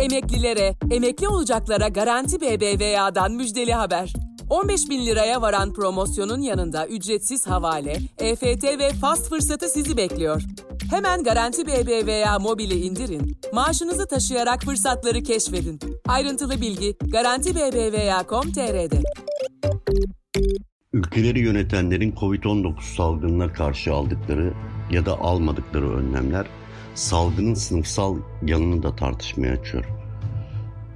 Emeklilere, emekli olacaklara Garanti BBVA'dan müjdeli haber. 15 bin liraya varan promosyonun yanında ücretsiz havale, EFT ve fast fırsatı sizi bekliyor. Hemen Garanti BBVA mobili indirin, maaşınızı taşıyarak fırsatları keşfedin. Ayrıntılı bilgi Garanti BBVA.com.tr'de. Ülkeleri yönetenlerin Covid-19 salgınına karşı aldıkları ya da almadıkları önlemler salgının sınıfsal yanını da tartışmaya açıyor.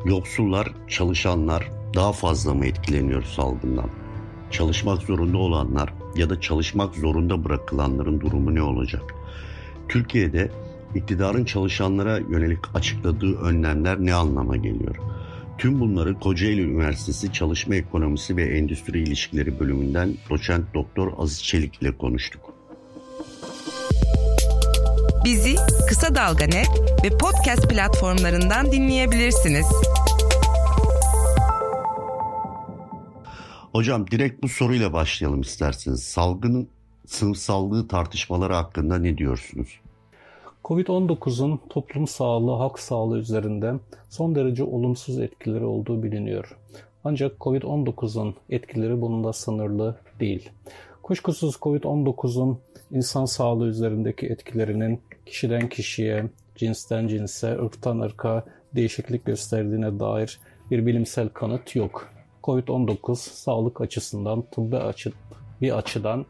Yoksullar, çalışanlar daha fazla mı etkileniyor salgından? Çalışmak zorunda olanlar ya da çalışmak zorunda bırakılanların durumu ne olacak? Türkiye'de iktidarın çalışanlara yönelik açıkladığı önlemler ne anlama geliyor? Tüm bunları Kocaeli Üniversitesi Çalışma Ekonomisi ve Endüstri İlişkileri bölümünden doçent doktor Aziz Çelik ile konuştuk. Bizi Kısa Dalga Net ve podcast platformlarından dinleyebilirsiniz. Hocam direkt bu soruyla başlayalım isterseniz. Salgının sınıfsallığı tartışmaları hakkında ne diyorsunuz? Covid-19'un toplum sağlığı, halk sağlığı üzerinde son derece olumsuz etkileri olduğu biliniyor. Ancak Covid-19'un etkileri bununla sınırlı değil. Kuşkusuz Covid-19'un insan sağlığı üzerindeki etkilerinin kişiden kişiye, cinsten cinse, ırktan ırka değişiklik gösterdiğine dair bir bilimsel kanıt yok. Covid-19 sağlık açısından, tıbbi açı, bir açıdan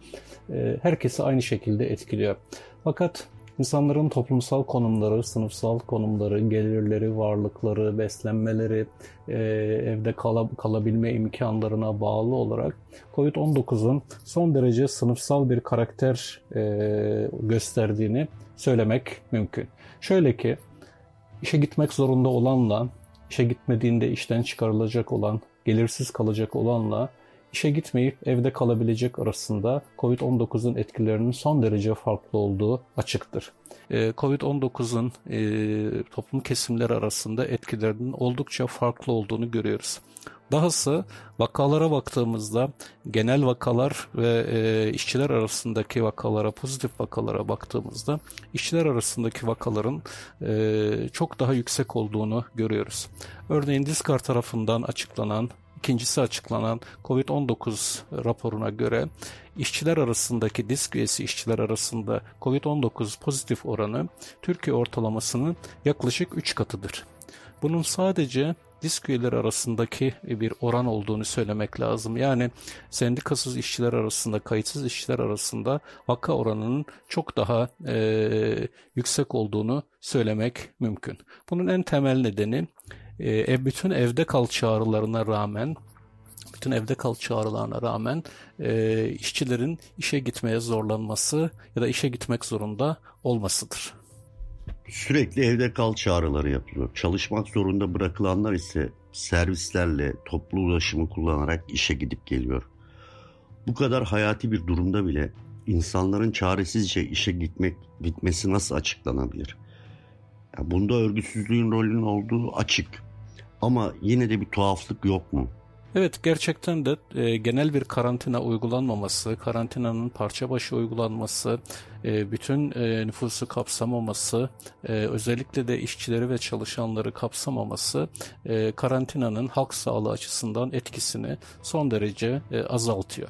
e, herkesi aynı şekilde etkiliyor. Fakat insanların toplumsal konumları, sınıfsal konumları, gelirleri, varlıkları, beslenmeleri, e, evde kal kalabilme imkanlarına bağlı olarak COVID-19'un son derece sınıfsal bir karakter e, gösterdiğini söylemek mümkün. Şöyle ki, işe gitmek zorunda olanla, işe gitmediğinde işten çıkarılacak olan, gelirsiz kalacak olanla işe gitmeyip evde kalabilecek arasında COVID-19'un etkilerinin son derece farklı olduğu açıktır. Ee, COVID-19'un e, toplum kesimleri arasında etkilerinin oldukça farklı olduğunu görüyoruz. Dahası vakalara baktığımızda genel vakalar ve e, işçiler arasındaki vakalara, pozitif vakalara baktığımızda işçiler arasındaki vakaların e, çok daha yüksek olduğunu görüyoruz. Örneğin Diskar tarafından açıklanan İkincisi açıklanan COVID-19 raporuna göre işçiler arasındaki disk üyesi işçiler arasında COVID-19 pozitif oranı Türkiye ortalamasının yaklaşık 3 katıdır. Bunun sadece disk üyeleri arasındaki bir oran olduğunu söylemek lazım. Yani sendikasız işçiler arasında, kayıtsız işçiler arasında vaka oranının çok daha e, yüksek olduğunu söylemek mümkün. Bunun en temel nedeni e, bütün evde kal çağrılarına rağmen bütün evde kal çağrılarına rağmen e, işçilerin işe gitmeye zorlanması ya da işe gitmek zorunda olmasıdır. Sürekli evde kal çağrıları yapılıyor. Çalışmak zorunda bırakılanlar ise servislerle toplu ulaşımı kullanarak işe gidip geliyor. Bu kadar hayati bir durumda bile insanların çaresizce işe gitmek gitmesi nasıl açıklanabilir? Ya bunda örgütsüzlüğün rolünün olduğu açık. Ama yine de bir tuhaflık yok mu? Evet gerçekten de e, genel bir karantina uygulanmaması, karantinanın parça başı uygulanması, e, bütün e, nüfusu kapsamaması, e, özellikle de işçileri ve çalışanları kapsamaması e, karantinanın halk sağlığı açısından etkisini son derece e, azaltıyor.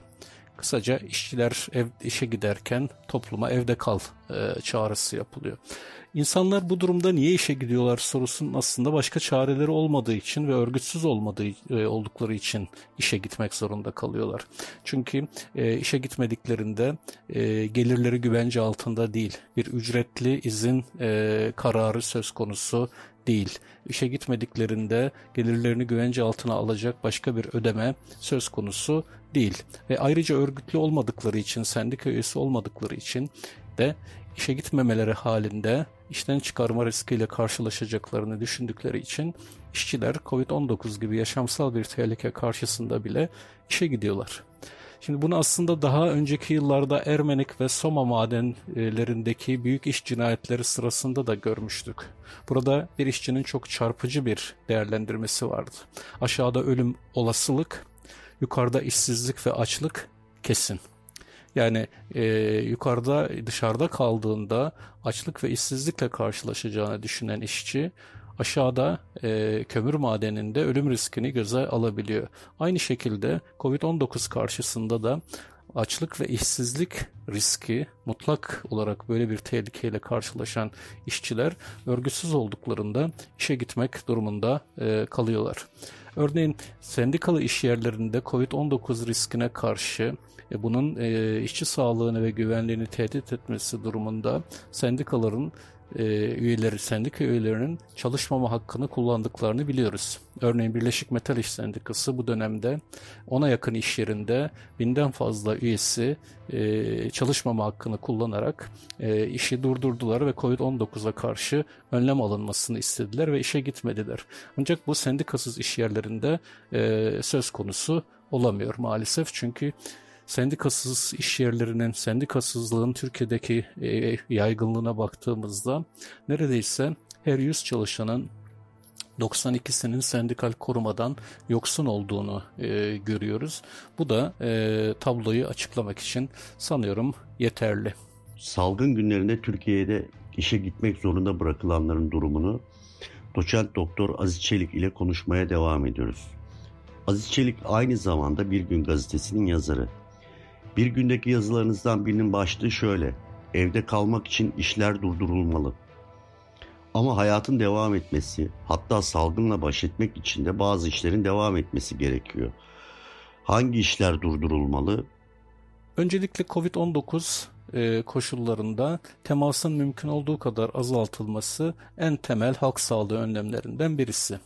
Kısaca işçiler ev işe giderken topluma evde kal e, çağrısı yapılıyor. İnsanlar bu durumda niye işe gidiyorlar sorusunun aslında başka çareleri olmadığı için ve örgütsüz olmadığı e, oldukları için işe gitmek zorunda kalıyorlar. Çünkü e, işe gitmediklerinde e, gelirleri güvence altında değil. Bir ücretli izin e, kararı söz konusu değil. İşe gitmediklerinde gelirlerini güvence altına alacak başka bir ödeme söz konusu değil. Ve ayrıca örgütlü olmadıkları için, sendika üyesi olmadıkları için de işe gitmemeleri halinde işten çıkarma riskiyle karşılaşacaklarını düşündükleri için işçiler COVID-19 gibi yaşamsal bir tehlike karşısında bile işe gidiyorlar. Şimdi bunu aslında daha önceki yıllarda Ermenik ve Soma madenlerindeki büyük iş cinayetleri sırasında da görmüştük. Burada bir işçinin çok çarpıcı bir değerlendirmesi vardı. Aşağıda ölüm olasılık, yukarıda işsizlik ve açlık kesin. Yani e, yukarıda dışarıda kaldığında açlık ve işsizlikle karşılaşacağını düşünen işçi aşağıda e, kömür madeninde ölüm riskini göze alabiliyor. Aynı şekilde COVID-19 karşısında da açlık ve işsizlik riski mutlak olarak böyle bir tehlikeyle karşılaşan işçiler örgütsüz olduklarında işe gitmek durumunda e, kalıyorlar. Örneğin sendikalı iş yerlerinde COVID-19 riskine karşı e, bunun e, işçi sağlığını ve güvenliğini tehdit etmesi durumunda sendikaların e, üyeleri, sendika üyelerinin çalışmama hakkını kullandıklarını biliyoruz. Örneğin Birleşik Metal İş Sendikası bu dönemde ona yakın iş yerinde binden fazla üyesi e, çalışmama hakkını kullanarak e, işi durdurdular ve COVID-19'a karşı önlem alınmasını istediler ve işe gitmediler. Ancak bu sendikasız iş yerlerinde e, söz konusu olamıyor maalesef çünkü sendikasız iş yerlerinin, sendikasızlığın Türkiye'deki e, yaygınlığına baktığımızda neredeyse her 100 çalışanın 92'sinin sendikal korumadan yoksun olduğunu e, görüyoruz. Bu da e, tabloyu açıklamak için sanıyorum yeterli. Salgın günlerinde Türkiye'de işe gitmek zorunda bırakılanların durumunu doçent doktor Aziz Çelik ile konuşmaya devam ediyoruz. Aziz Çelik aynı zamanda Bir Gün gazetesinin yazarı. Bir gündeki yazılarınızdan birinin başlığı şöyle. Evde kalmak için işler durdurulmalı. Ama hayatın devam etmesi, hatta salgınla baş etmek için de bazı işlerin devam etmesi gerekiyor. Hangi işler durdurulmalı? Öncelikle Covid-19 e, koşullarında temasın mümkün olduğu kadar azaltılması en temel halk sağlığı önlemlerinden birisi.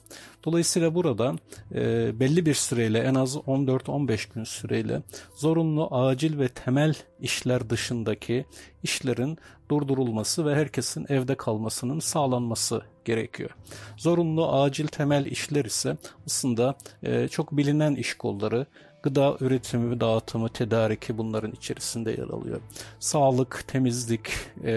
Dolayısıyla burada e, belli bir süreyle en az 14-15 gün süreyle zorunlu acil ve temel işler dışındaki işlerin durdurulması ve herkesin evde kalmasının sağlanması gerekiyor. Zorunlu acil temel işler ise aslında e, çok bilinen iş kolları Gıda üretimi, dağıtımı, tedariki bunların içerisinde yer alıyor. Sağlık, temizlik e,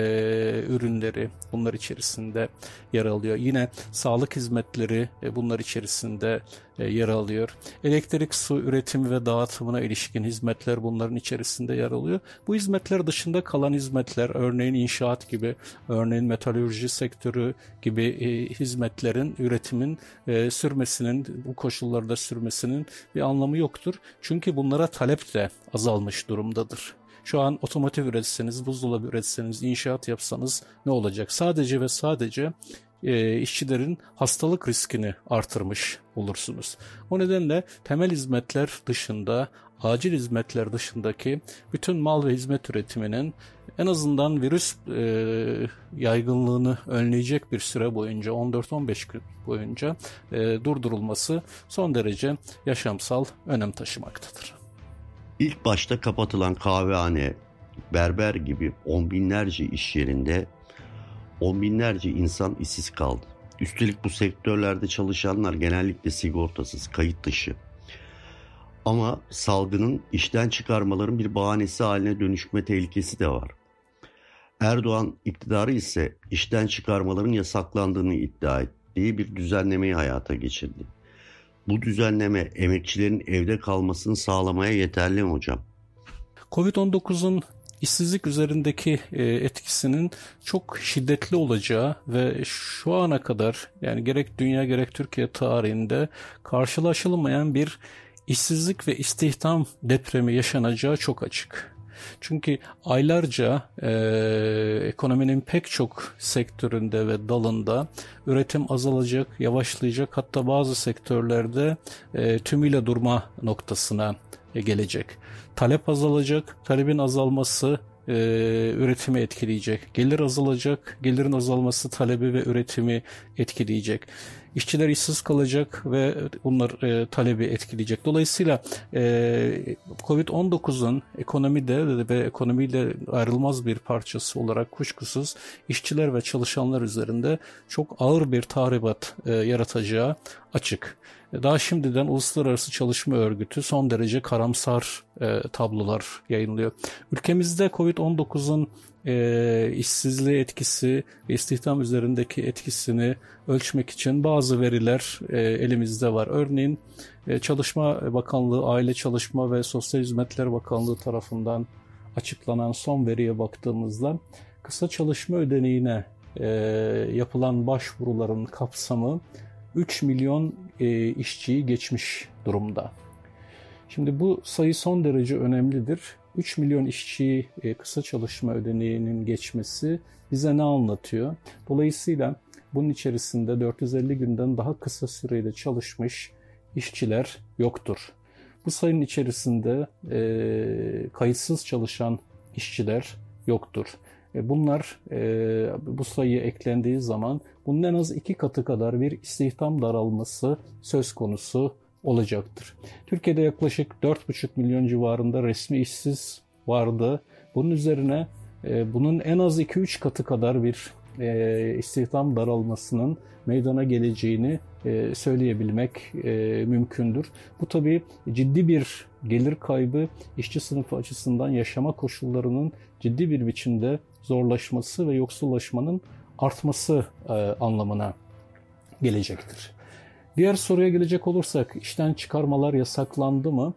ürünleri bunlar içerisinde yer alıyor. Yine sağlık hizmetleri e, bunlar içerisinde yer alıyor. Elektrik, su üretimi ve dağıtımına ilişkin hizmetler bunların içerisinde yer alıyor. Bu hizmetler dışında kalan hizmetler, örneğin inşaat gibi, örneğin metalürji sektörü gibi e, hizmetlerin, üretimin e, sürmesinin, bu koşullarda sürmesinin bir anlamı yoktur. Çünkü bunlara talep de azalmış durumdadır. Şu an otomotiv üretseniz, buzdolabı üretseniz, inşaat yapsanız ne olacak? Sadece ve sadece e, işçilerin hastalık riskini artırmış olursunuz. O nedenle temel hizmetler dışında, acil hizmetler dışındaki bütün mal ve hizmet üretiminin en azından virüs e, yaygınlığını önleyecek bir süre boyunca 14-15 gün boyunca e, durdurulması son derece yaşamsal önem taşımaktadır. İlk başta kapatılan kahvehane, berber gibi on binlerce iş yerinde on binlerce insan işsiz kaldı. Üstelik bu sektörlerde çalışanlar genellikle sigortasız, kayıt dışı. Ama salgının işten çıkarmaların bir bahanesi haline dönüşme tehlikesi de var. Erdoğan iktidarı ise işten çıkarmaların yasaklandığını iddia ettiği bir düzenlemeyi hayata geçirdi. Bu düzenleme emekçilerin evde kalmasını sağlamaya yeterli mi hocam? Covid-19'un işsizlik üzerindeki e, etkisinin çok şiddetli olacağı ve şu ana kadar yani gerek dünya gerek Türkiye tarihinde karşılaşılmayan bir işsizlik ve istihdam depremi yaşanacağı çok açık. Çünkü aylarca e, ekonominin pek çok sektöründe ve dalında üretim azalacak, yavaşlayacak hatta bazı sektörlerde e, tümüyle durma noktasına gelecek. Talep azalacak, talebin azalması e, üretimi etkileyecek. Gelir azalacak, gelirin azalması talebi ve üretimi etkileyecek. İşçiler işsiz kalacak ve bunlar e, talebi etkileyecek. Dolayısıyla e, Covid-19'un ekonomide ve ekonomiyle ayrılmaz bir parçası olarak kuşkusuz işçiler ve çalışanlar üzerinde çok ağır bir tahribat e, yaratacağı açık. Daha şimdiden Uluslararası Çalışma Örgütü son derece karamsar e, tablolar yayınlıyor. Ülkemizde Covid-19'un e, işsizliğe etkisi ve istihdam üzerindeki etkisini ölçmek için bazı veriler e, elimizde var. Örneğin e, Çalışma Bakanlığı, Aile Çalışma ve Sosyal Hizmetler Bakanlığı tarafından açıklanan son veriye baktığımızda kısa çalışma ödeneğine e, yapılan başvuruların kapsamı 3 milyon e, işçiyi geçmiş durumda. Şimdi bu sayı son derece önemlidir. 3 milyon işçiyi e, kısa çalışma ödeneğinin geçmesi bize ne anlatıyor? Dolayısıyla bunun içerisinde 450 günden daha kısa süreyle çalışmış işçiler yoktur. Bu sayının içerisinde e, kayıtsız çalışan işçiler yoktur. E, bunlar e, bu sayıya eklendiği zaman bunun en az iki katı kadar bir istihdam daralması söz konusu olacaktır. Türkiye'de yaklaşık 4,5 milyon civarında resmi işsiz vardı. Bunun üzerine e, bunun en az 2-3 katı kadar bir istihdam daralmasının meydana geleceğini söyleyebilmek mümkündür. Bu tabii ciddi bir gelir kaybı işçi sınıfı açısından yaşama koşullarının ciddi bir biçimde zorlaşması ve yoksullaşmanın artması e, anlamına gelecektir. Diğer soruya gelecek olursak işten çıkarmalar yasaklandı mı?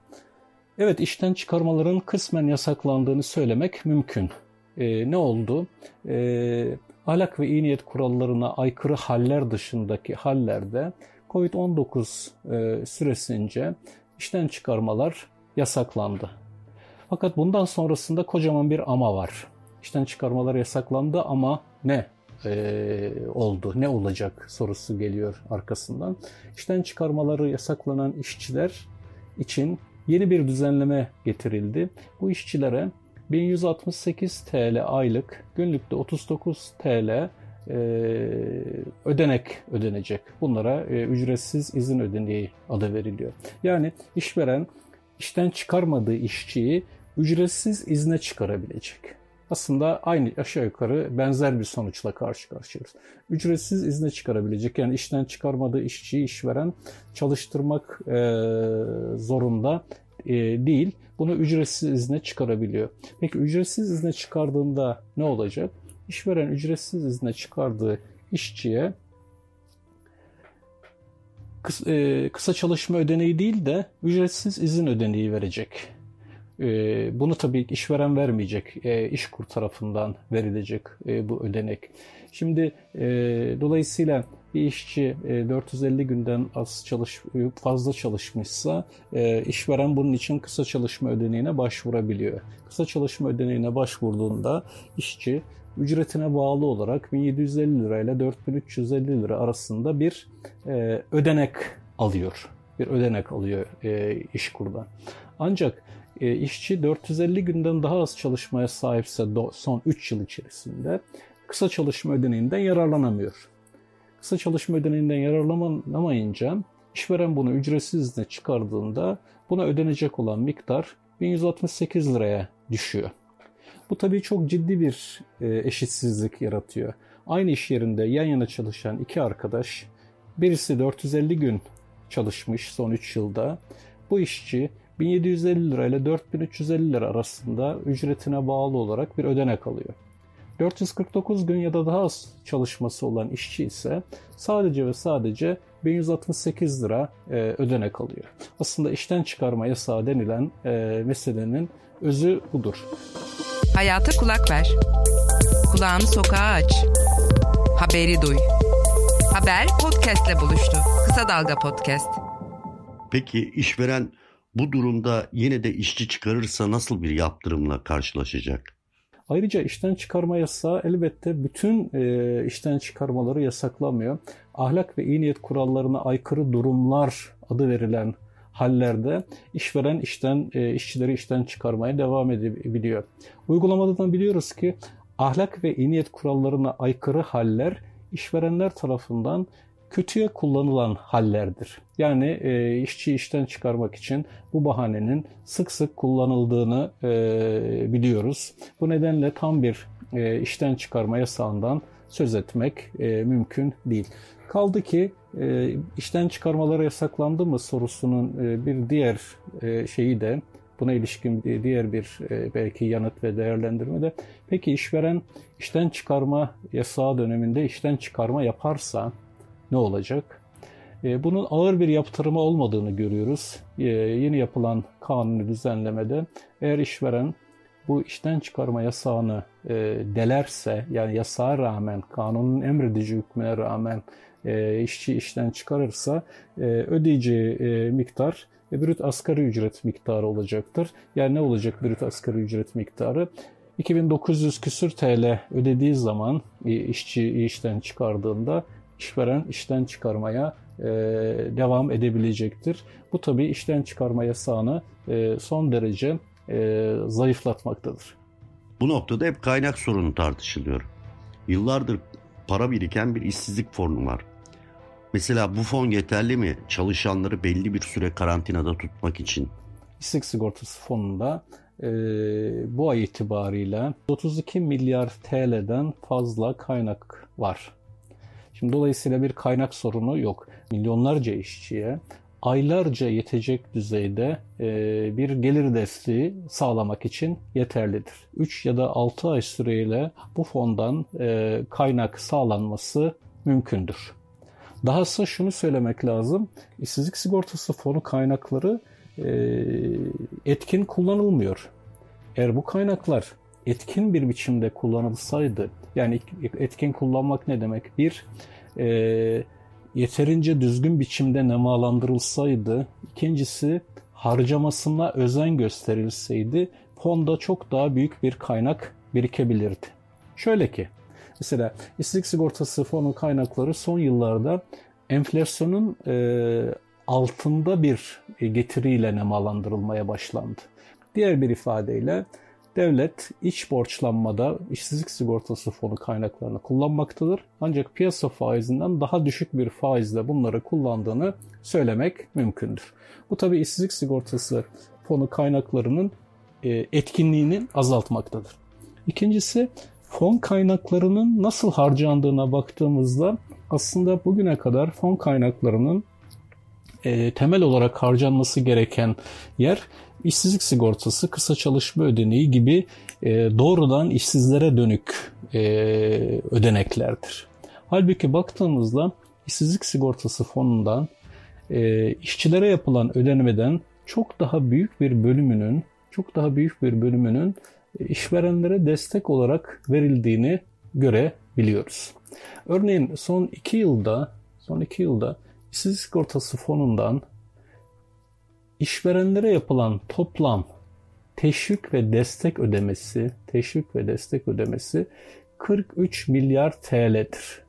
Evet işten çıkarmaların kısmen yasaklandığını söylemek mümkün. E, ne oldu? E, ahlak ve iyi niyet kurallarına aykırı haller dışındaki hallerde COVID-19 e, süresince işten çıkarmalar yasaklandı. Fakat bundan sonrasında kocaman bir ama var. İşten çıkarmalar yasaklandı ama ne e, oldu, ne olacak sorusu geliyor arkasından. İşten çıkarmaları yasaklanan işçiler için yeni bir düzenleme getirildi. Bu işçilere 1168 TL aylık, günlükte 39 TL e, ödenek ödenecek. Bunlara e, ücretsiz izin ödeneği adı veriliyor. Yani işveren işten çıkarmadığı işçiyi ücretsiz izne çıkarabilecek. Aslında aynı aşağı yukarı benzer bir sonuçla karşı karşıyayız. Ücretsiz izne çıkarabilecek yani işten çıkarmadığı işçiyi işveren çalıştırmak e, zorunda e, değil. Bunu ücretsiz izne çıkarabiliyor. Peki ücretsiz izne çıkardığında ne olacak? İşveren ücretsiz izne çıkardığı işçiye e, kısa çalışma ödeneği değil de ücretsiz izin ödeneği verecek. E, bunu tabii işveren vermeyecek, e, işkur tarafından verilecek bu ödenek. Şimdi dolayısıyla bir işçi 450 günden az çalış fazla çalışmışsa işveren bunun için kısa çalışma ödeneğine başvurabiliyor. Kısa çalışma ödeneğine başvurduğunda işçi ücretine bağlı olarak 1750 lira ile 4350 lira arasında bir e, ödenek alıyor. Bir ödenek alıyor e, işkurdan. Ancak e, işçi 450 günden daha az çalışmaya sahipse do, son 3 yıl içerisinde kısa çalışma ödeneğinden yararlanamıyor. Kısa çalışma ödeneğinden yararlanamayınca işveren bunu ücretsiz izne çıkardığında buna ödenecek olan miktar 1168 liraya düşüyor. Bu tabii çok ciddi bir e, eşitsizlik yaratıyor. Aynı iş yerinde yan yana çalışan iki arkadaş, birisi 450 gün çalışmış son 3 yılda. Bu işçi 1750 lira ile 4350 lira arasında ücretine bağlı olarak bir ödenek alıyor. 449 gün ya da daha az çalışması olan işçi ise sadece ve sadece 1168 lira e, ödenek alıyor. Aslında işten çıkarma yasağı denilen e, meselenin özü budur. Hayata kulak ver. Kulağını sokağa aç. Haberi duy. Haber podcastle buluştu. Kısa Dalga Podcast. Peki işveren bu durumda yine de işçi çıkarırsa nasıl bir yaptırımla karşılaşacak? Ayrıca işten çıkarma yasağı elbette bütün e, işten çıkarmaları yasaklamıyor. Ahlak ve iyi niyet kurallarına aykırı durumlar adı verilen hallerde işveren işten e, işçileri işten çıkarmaya devam edebiliyor. Uygulamadan biliyoruz ki ahlak ve iyi niyet kurallarına aykırı haller işverenler tarafından kötüye kullanılan hallerdir. Yani e, işçi işten çıkarmak için bu bahanenin sık sık kullanıldığını e, biliyoruz. Bu nedenle tam bir e, işten çıkarma yasağından söz etmek e, mümkün değil. Kaldı ki işten çıkarmaları yasaklandı mı sorusunun e, bir diğer e, şeyi de buna ilişkin diğer bir e, belki yanıt ve değerlendirme de peki işveren işten çıkarma yasağı döneminde işten çıkarma yaparsa ne olacak? Bunun ağır bir yaptırımı olmadığını görüyoruz. Yeni yapılan kanuni düzenlemede eğer işveren bu işten çıkarma yasağını e, delerse yani yasağa rağmen kanunun emredici hükmüne rağmen e, işçi işten çıkarırsa e, ödeyeceği e, miktar e, brüt asgari ücret miktarı olacaktır. Yani ne olacak brüt asgari ücret miktarı? 2900 küsür TL ödediği zaman e, işçi işten çıkardığında işveren işten çıkarmaya e, devam edebilecektir. Bu tabii işten çıkarma yasağını e, son derece e, zayıflatmaktadır. Bu noktada hep kaynak sorunu tartışılıyor. Yıllardır para biriken bir işsizlik fonu var. Mesela bu fon yeterli mi çalışanları belli bir süre karantinada tutmak için? İşsizlik sigortası fonunda e, bu ay itibariyle 32 milyar TL'den fazla kaynak var. Şimdi dolayısıyla bir kaynak sorunu yok. Milyonlarca işçiye aylarca yetecek düzeyde e, bir gelir desteği sağlamak için yeterlidir. 3 ya da 6 ay süreyle bu fondan e, kaynak sağlanması mümkündür. Dahası şunu söylemek lazım. İşsizlik sigortası fonu kaynakları e, etkin kullanılmıyor. Eğer bu kaynaklar etkin bir biçimde kullanılsaydı, yani etkin kullanmak ne demek? Bir, e, yeterince düzgün biçimde nemalandırılsaydı, ikincisi harcamasına özen gösterilseydi fonda çok daha büyük bir kaynak birikebilirdi. Şöyle ki, mesela işsizlik sigortası fonu kaynakları son yıllarda enflasyonun e, altında bir getiriyle nemalandırılmaya başlandı. Diğer bir ifadeyle devlet iç borçlanmada işsizlik sigortası fonu kaynaklarını kullanmaktadır. Ancak piyasa faizinden daha düşük bir faizle bunları kullandığını söylemek mümkündür. Bu tabi işsizlik sigortası fonu kaynaklarının e, etkinliğini azaltmaktadır. İkincisi fon kaynaklarının nasıl harcandığına baktığımızda aslında bugüne kadar fon kaynaklarının e, temel olarak harcanması gereken yer işsizlik sigortası, kısa çalışma ödeneği gibi e, doğrudan işsizlere dönük e, ödeneklerdir. Halbuki baktığımızda işsizlik sigortası fonundan e, işçilere yapılan ödenmeden çok daha büyük bir bölümünün çok daha büyük bir bölümünün e, işverenlere destek olarak verildiğini görebiliyoruz. Örneğin son iki yılda son iki yılda işsizlik sigortası fonundan işverenlere yapılan toplam teşvik ve destek ödemesi, teşvik ve destek ödemesi 43 milyar TL'dir.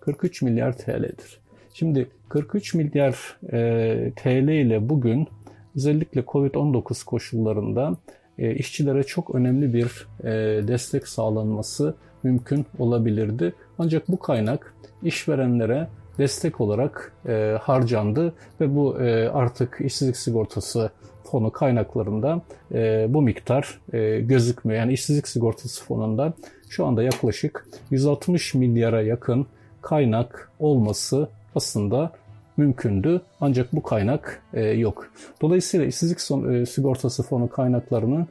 43 milyar TL'dir. Şimdi 43 milyar e, TL ile bugün özellikle Covid-19 koşullarında e, işçilere çok önemli bir e, destek sağlanması mümkün olabilirdi. Ancak bu kaynak işverenlere destek olarak e, harcandı ve bu e, artık işsizlik sigortası fonu kaynaklarında e, bu miktar e, gözükmüyor. Yani işsizlik sigortası fonunda şu anda yaklaşık 160 milyara yakın kaynak olması aslında mümkündü. Ancak bu kaynak e, yok. Dolayısıyla işsizlik son, e, sigortası fonu kaynaklarının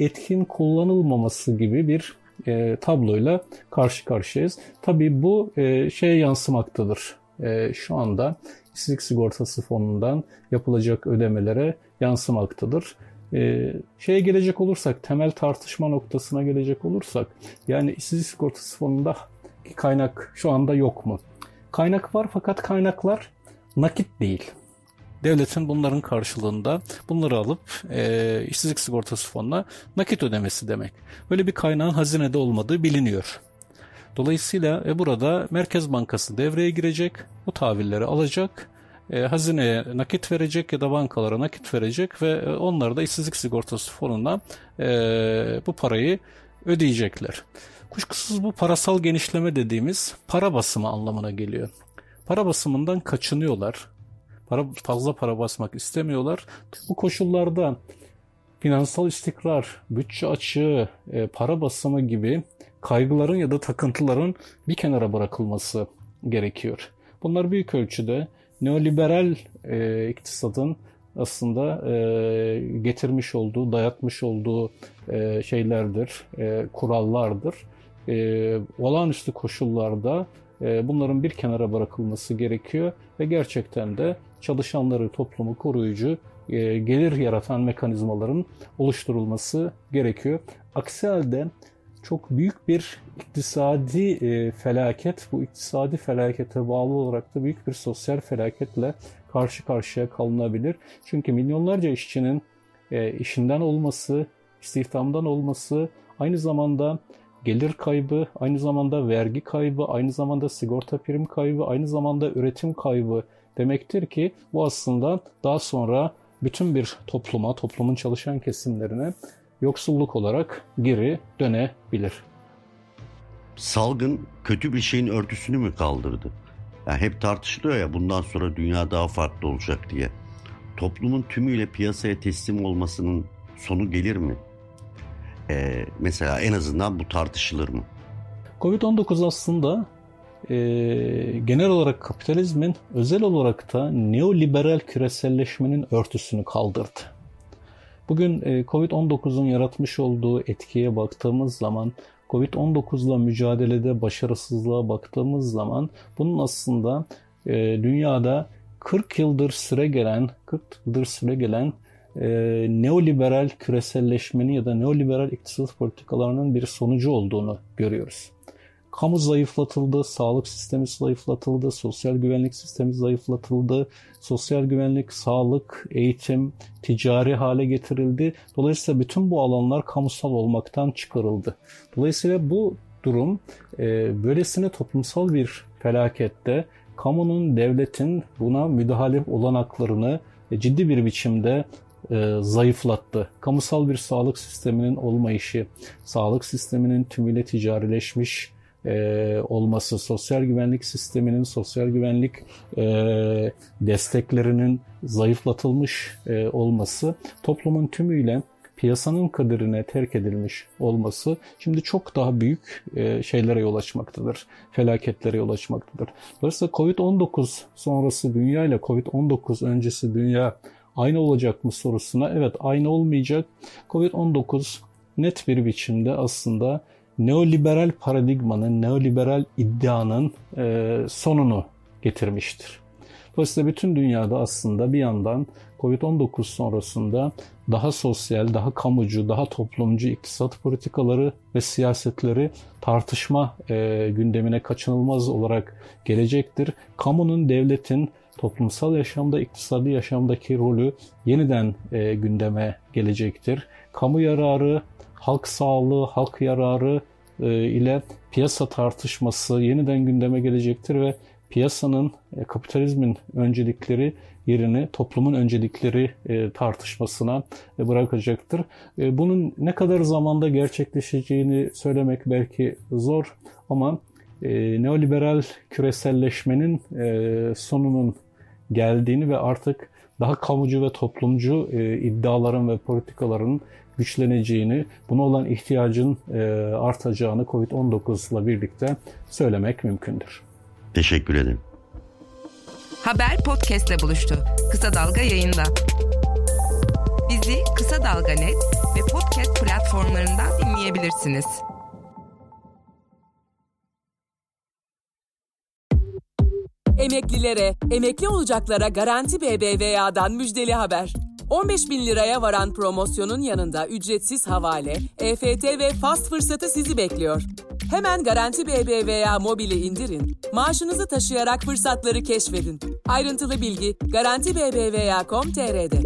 etkin kullanılmaması gibi bir e, tabloyla karşı karşıyayız. Tabii bu e, şeye yansımaktadır e, şu anda işsizlik sigortası fonundan yapılacak ödemelere yansımaktadır. E, şeye gelecek olursak, temel tartışma noktasına gelecek olursak, yani işsizlik sigortası fonunda kaynak şu anda yok mu? Kaynak var fakat kaynaklar nakit değil. Devletin bunların karşılığında bunları alıp e, işsizlik sigortası fonuna nakit ödemesi demek. Böyle bir kaynağın hazinede olmadığı biliniyor. Dolayısıyla e, burada Merkez Bankası devreye girecek, bu tahvilleri alacak, e, hazineye nakit verecek ya da bankalara nakit verecek ve e, onlar da işsizlik sigortası fonuna e, bu parayı ödeyecekler. Kuşkusuz bu parasal genişleme dediğimiz para basımı anlamına geliyor. Para basımından kaçınıyorlar. Para, fazla para basmak istemiyorlar. Bu koşullarda finansal istikrar, bütçe açığı, e, para basımı gibi kaygıların ya da takıntıların bir kenara bırakılması gerekiyor. Bunlar büyük ölçüde neoliberal e, iktisadın aslında e, getirmiş olduğu, dayatmış olduğu e, şeylerdir, e, kurallardır. E, olağanüstü koşullarda e, bunların bir kenara bırakılması gerekiyor ve gerçekten de çalışanları, toplumu koruyucu, e, gelir yaratan mekanizmaların oluşturulması gerekiyor. Aksi halde çok büyük bir iktisadi e, felaket, bu iktisadi felakete bağlı olarak da büyük bir sosyal felaketle karşı karşıya kalınabilir. Çünkü milyonlarca işçinin e, işinden olması, istihdamdan olması, aynı zamanda gelir kaybı, aynı zamanda vergi kaybı, aynı zamanda sigorta prim kaybı, aynı zamanda üretim kaybı demektir ki bu aslında daha sonra bütün bir topluma, toplumun çalışan kesimlerine yoksulluk olarak geri dönebilir. Salgın kötü bir şeyin örtüsünü mü kaldırdı? Yani hep tartışılıyor ya bundan sonra dünya daha farklı olacak diye. Toplumun tümüyle piyasaya teslim olmasının sonu gelir mi? Ee, mesela en azından bu tartışılır mı? Covid-19 aslında e, genel olarak kapitalizmin özel olarak da neoliberal küreselleşmenin örtüsünü kaldırdı. Bugün e, Covid-19'un yaratmış olduğu etkiye baktığımız zaman Covid-19'la mücadelede başarısızlığa baktığımız zaman bunun aslında e, dünyada 40 yıldır süre gelen 40 yıldır süre gelen e, neoliberal küreselleşmenin ya da neoliberal iktisat politikalarının bir sonucu olduğunu görüyoruz. Kamu zayıflatıldı, sağlık sistemi zayıflatıldı, sosyal güvenlik sistemi zayıflatıldı, sosyal güvenlik, sağlık, eğitim, ticari hale getirildi. Dolayısıyla bütün bu alanlar kamusal olmaktan çıkarıldı. Dolayısıyla bu durum e, böylesine toplumsal bir felakette kamunun, devletin buna müdahale olanaklarını e, ciddi bir biçimde e, zayıflattı. Kamusal bir sağlık sisteminin olmayışı, sağlık sisteminin tümüyle ticarileşmiş e, olması, sosyal güvenlik sisteminin, sosyal güvenlik e, desteklerinin zayıflatılmış e, olması, toplumun tümüyle piyasanın kaderine terk edilmiş olması şimdi çok daha büyük e, şeylere yol açmaktadır. Felaketlere yol açmaktadır. Dolayısıyla Covid-19 sonrası dünya ile Covid-19 öncesi dünya aynı olacak mı sorusuna evet aynı olmayacak. Covid-19 net bir biçimde aslında neoliberal paradigmanın, neoliberal iddianın e, sonunu getirmiştir. Dolayısıyla bütün dünyada aslında bir yandan Covid-19 sonrasında daha sosyal, daha kamucu, daha toplumcu iktisat politikaları ve siyasetleri tartışma e, gündemine kaçınılmaz olarak gelecektir. Kamunun, devletin toplumsal yaşamda, iktisadi yaşamdaki rolü yeniden e, gündeme gelecektir. Kamu yararı, halk sağlığı, halk yararı e, ile piyasa tartışması yeniden gündeme gelecektir ve piyasanın, e, kapitalizmin öncelikleri yerini toplumun öncelikleri e, tartışmasına bırakacaktır. Bunun ne kadar zamanda gerçekleşeceğini söylemek belki zor ama neoliberal küreselleşmenin sonunun geldiğini ve artık daha kamucu ve toplumcu iddiaların ve politikaların güçleneceğini, buna olan ihtiyacın e, artacağını COVID-19 ile birlikte söylemek mümkündür. Teşekkür ederim. Haber podcast ile buluştu. Kısa Dalga yayında. Bizi Kısa Dalga Net ve podcast platformlarından dinleyebilirsiniz. Emeklilere, emekli olacaklara Garanti BBVA'dan müjdeli haber. 15 bin liraya varan promosyonun yanında ücretsiz havale, EFT ve fast fırsatı sizi bekliyor. Hemen Garanti BBVA mobili indirin, maaşınızı taşıyarak fırsatları keşfedin. Ayrıntılı bilgi Garanti BBVA.com.tr'de.